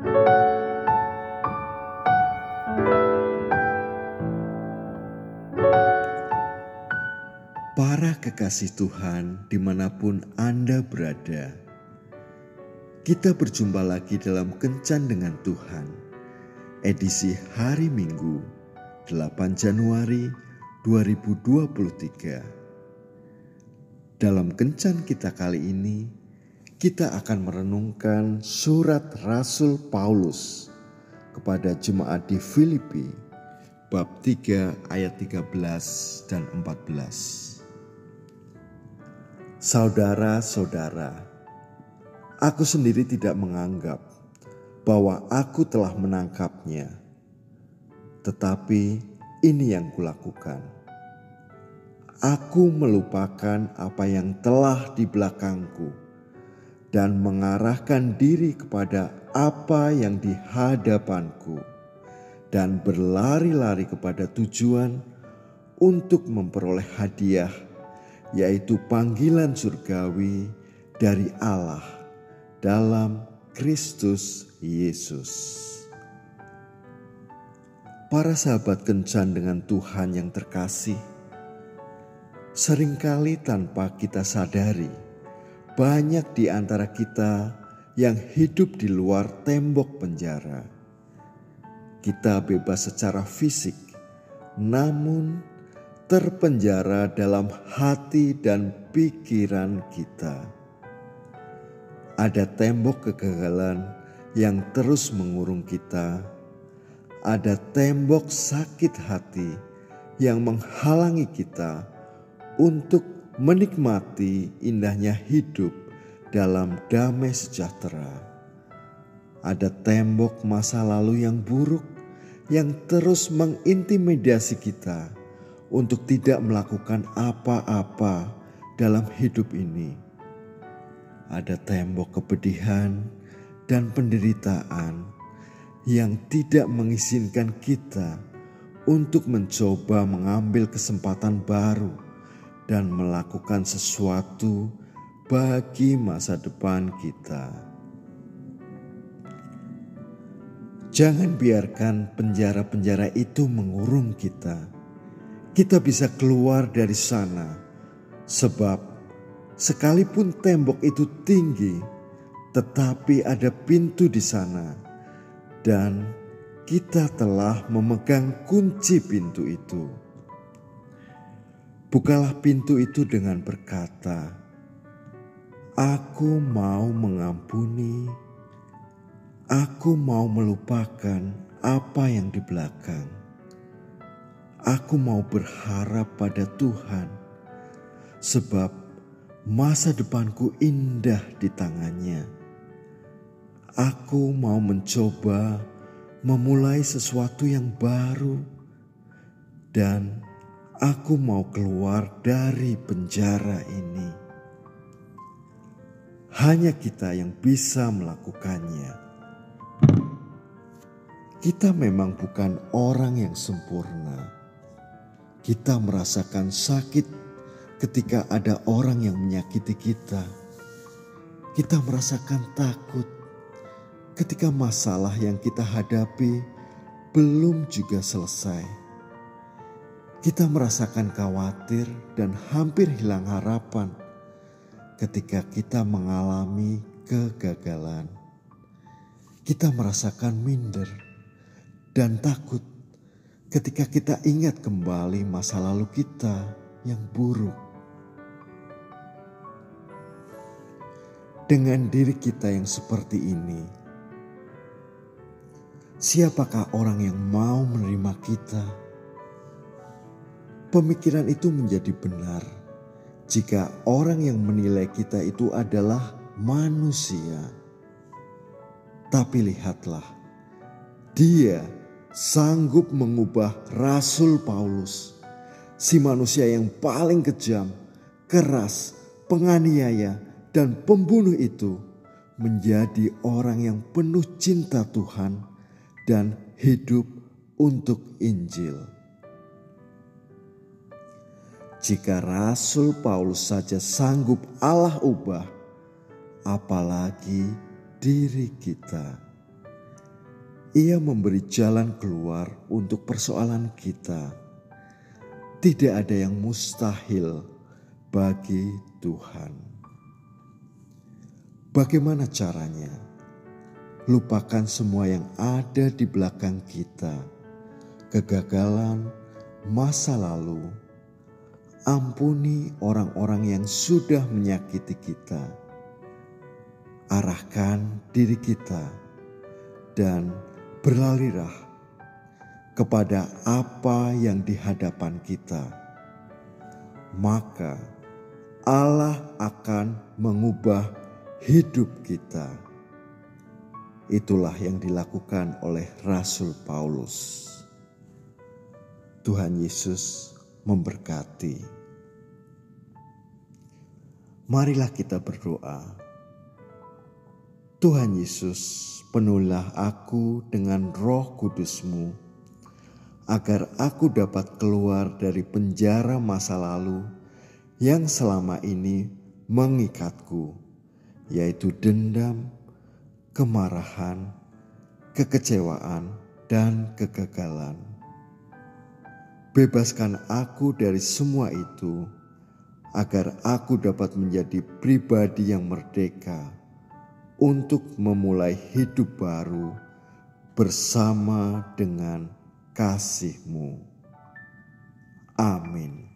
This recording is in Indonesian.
Para kekasih Tuhan, di mana pun Anda berada, kita berjumpa lagi dalam Kencan dengan Tuhan, edisi hari Minggu, 8 Januari 2023. Dalam Kencan kita kali ini, kita akan merenungkan surat Rasul Paulus kepada jemaat di Filipi, bab 3 ayat 13 dan 14. Saudara-saudara, aku sendiri tidak menganggap bahwa aku telah menangkapnya, tetapi ini yang kulakukan. Aku melupakan apa yang telah di belakangku dan mengarahkan diri kepada apa yang di hadapanku, dan berlari-lari kepada tujuan untuk memperoleh hadiah yaitu panggilan surgawi dari Allah dalam Kristus Yesus. Para sahabat kencan dengan Tuhan yang terkasih, sering kali tanpa kita sadari, banyak di antara kita yang hidup di luar tembok penjara. Kita bebas secara fisik, namun terpenjara dalam hati dan pikiran kita. Ada tembok kegagalan yang terus mengurung kita. Ada tembok sakit hati yang menghalangi kita untuk menikmati indahnya hidup dalam damai sejahtera. Ada tembok masa lalu yang buruk yang terus mengintimidasi kita untuk tidak melakukan apa-apa dalam hidup ini. Ada tembok kepedihan dan penderitaan yang tidak mengizinkan kita untuk mencoba mengambil kesempatan baru dan melakukan sesuatu bagi masa depan kita. Jangan biarkan penjara-penjara itu mengurung kita kita bisa keluar dari sana, sebab sekalipun tembok itu tinggi, tetapi ada pintu di sana, dan kita telah memegang kunci pintu itu. Bukalah pintu itu dengan berkata, "Aku mau mengampuni, aku mau melupakan apa yang di belakang." Aku mau berharap pada Tuhan, sebab masa depanku indah di tangannya. Aku mau mencoba memulai sesuatu yang baru, dan aku mau keluar dari penjara ini. Hanya kita yang bisa melakukannya. Kita memang bukan orang yang sempurna kita merasakan sakit ketika ada orang yang menyakiti kita. Kita merasakan takut ketika masalah yang kita hadapi belum juga selesai. Kita merasakan khawatir dan hampir hilang harapan ketika kita mengalami kegagalan. Kita merasakan minder dan takut ketika kita ingat kembali masa lalu kita yang buruk. Dengan diri kita yang seperti ini, siapakah orang yang mau menerima kita? Pemikiran itu menjadi benar jika orang yang menilai kita itu adalah manusia. Tapi lihatlah, dia sanggup mengubah Rasul Paulus, si manusia yang paling kejam, keras, penganiaya, dan pembunuh itu menjadi orang yang penuh cinta Tuhan dan hidup untuk Injil. Jika Rasul Paulus saja sanggup Allah ubah, apalagi diri kita. Ia memberi jalan keluar untuk persoalan kita. Tidak ada yang mustahil bagi Tuhan. Bagaimana caranya? Lupakan semua yang ada di belakang kita, kegagalan, masa lalu. Ampuni orang-orang yang sudah menyakiti kita. Arahkan diri kita dan berlalirah kepada apa yang di hadapan kita. Maka Allah akan mengubah hidup kita. Itulah yang dilakukan oleh Rasul Paulus. Tuhan Yesus memberkati. Marilah kita berdoa. Tuhan Yesus, penuhlah aku dengan roh kudusmu, agar aku dapat keluar dari penjara masa lalu yang selama ini mengikatku yaitu dendam, kemarahan, kekecewaan, dan kegagalan. Bebaskan aku dari semua itu, agar aku dapat menjadi pribadi yang merdeka untuk memulai hidup baru bersama dengan kasih-Mu. Amin.